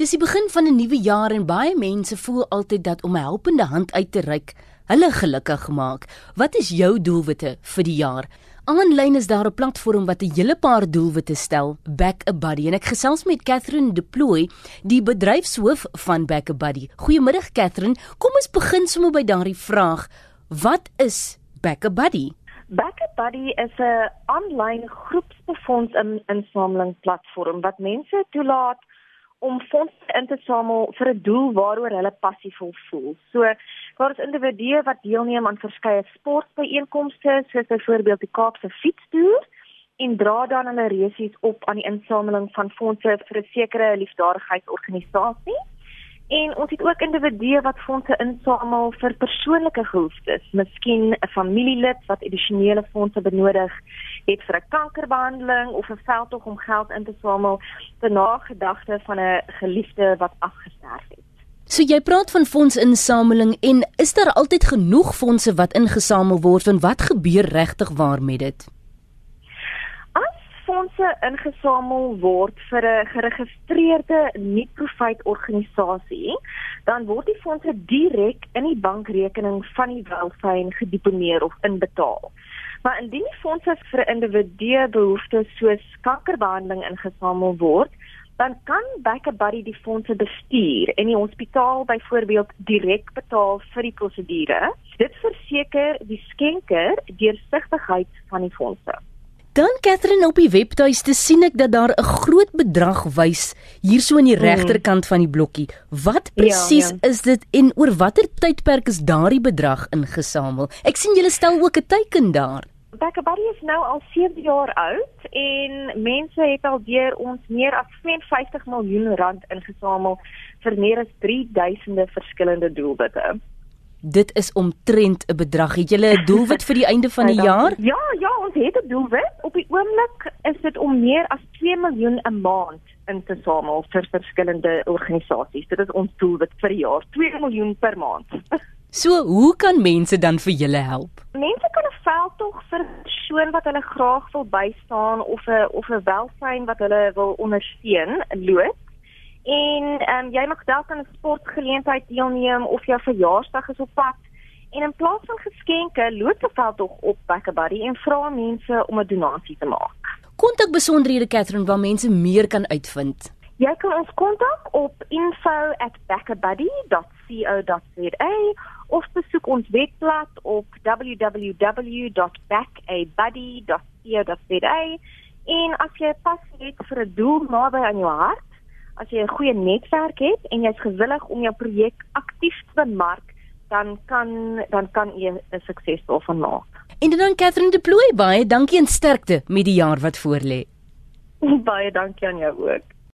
Dis die begin van 'n nuwe jaar en baie mense voel altyd dat om 'n helpende hand uit te reik hulle gelukkig maak. Wat is jou doelwitte vir die jaar? Aanlyn is daar 'n platform wat 'n hele paar doelwitte stel, Back a Buddy en ek gesels met Catherine Deploy, die bedryfshoof van Back a Buddy. Goeiemiddag Catherine, kom ons begin sommer by daardie vraag. Wat is Back a Buddy? Back a Buddy is 'n aanlyn groepsbefonds insameling platform wat mense toelaat om fondse in te samel vir 'n doel waaroor hulle passievol voel. So, daar is individue wat deelneem aan verskeie sportbyeenkomste, soos byvoorbeeld die Kaapse fietstoer en dra dan hulle resies op aan die insameling van fondse vir 'n sekere liefdadigheidsorganisasie. En ons het ook individue wat fondse insamel vir persoonlike behoeftes, miskien 'n familielid wat addisionele fondse benodig het vir 'n kankerbehandeling of 'n veldtog om geld in te samel ter nagedagte van 'n geliefde wat afgestorf het. So jy praat van fondsinsameling en is daar altyd genoeg fondse wat ingesamel word en wat gebeur regtig waar met dit? Fondse ingesamel word vir 'n geregistreerde nie-profit organisasie, dan word die fondse direk in die bankrekening van die welfyn gedeponeer of inbetaal. Maar indien die fondse vir 'n individu behoeftes soos kankerbehandeling ingesamel word, dan kan Backer Buddy die fondse bestuur en die hospitaal byvoorbeeld direk betaal vir die prosedure. Dit verseker die skenker deursigtigheid van die fondse. Dan Catherine op die webtuiste sien ek dat daar 'n groot bedrag wys hierso in die mm. regterkant van die blokkie. Wat presies ja, ja. is dit en oor watter tydperk is daardie bedrag ingesamel? Ek sien julle stel ook 'n teiken daar. Backabody is nou al 7 jaar oud en mense het al deur ons meer as 52 miljoen rand ingesamel vir meer as 3000 verskillende doelwitte. Dit is omtrent 'n bedrag. Het julle 'n doelwit vir die einde van die jaar? Ja, ja, ons het 'n doelwit. Op die oomblik is dit om meer as 2 miljoen 'n maand in te samel vir verskillende organisasies. Dit is ons doelwit vir die jaar, 2 miljoen per maand. So, hoe kan mense dan vir julle help? Mense kan 'n veldtog vir 'n persoon wat hulle graag wil bystaan of 'n of 'n welsyn wat hulle wil ondersteun, loods. En ehm um, jy mag dalk aan 'n sportgeleentheid deelneem of jou verjaarsdag is op pad. En in plaas van geskenke, loop 'n veldtog op Backabuddy en vra mense om 'n donasie te maak. Kontak besonderhede Catherine waar mense meer kan uitvind. Jy kan ons kontak op info@backabuddy.co.za of besoek ons webblad op www.backabuddy.co.za. En as jy pas het vir 'n doel naby aan jou hart, as jy 'n goeie netwerk het en jy's gewillig om jou projek aktief te bemark, dan kan dan kan jy 'n sukses daarvan maak. En dan Catherine Deploy baie dankie en sterkte met die jaar wat voorlê. baie dankie aan jou ook.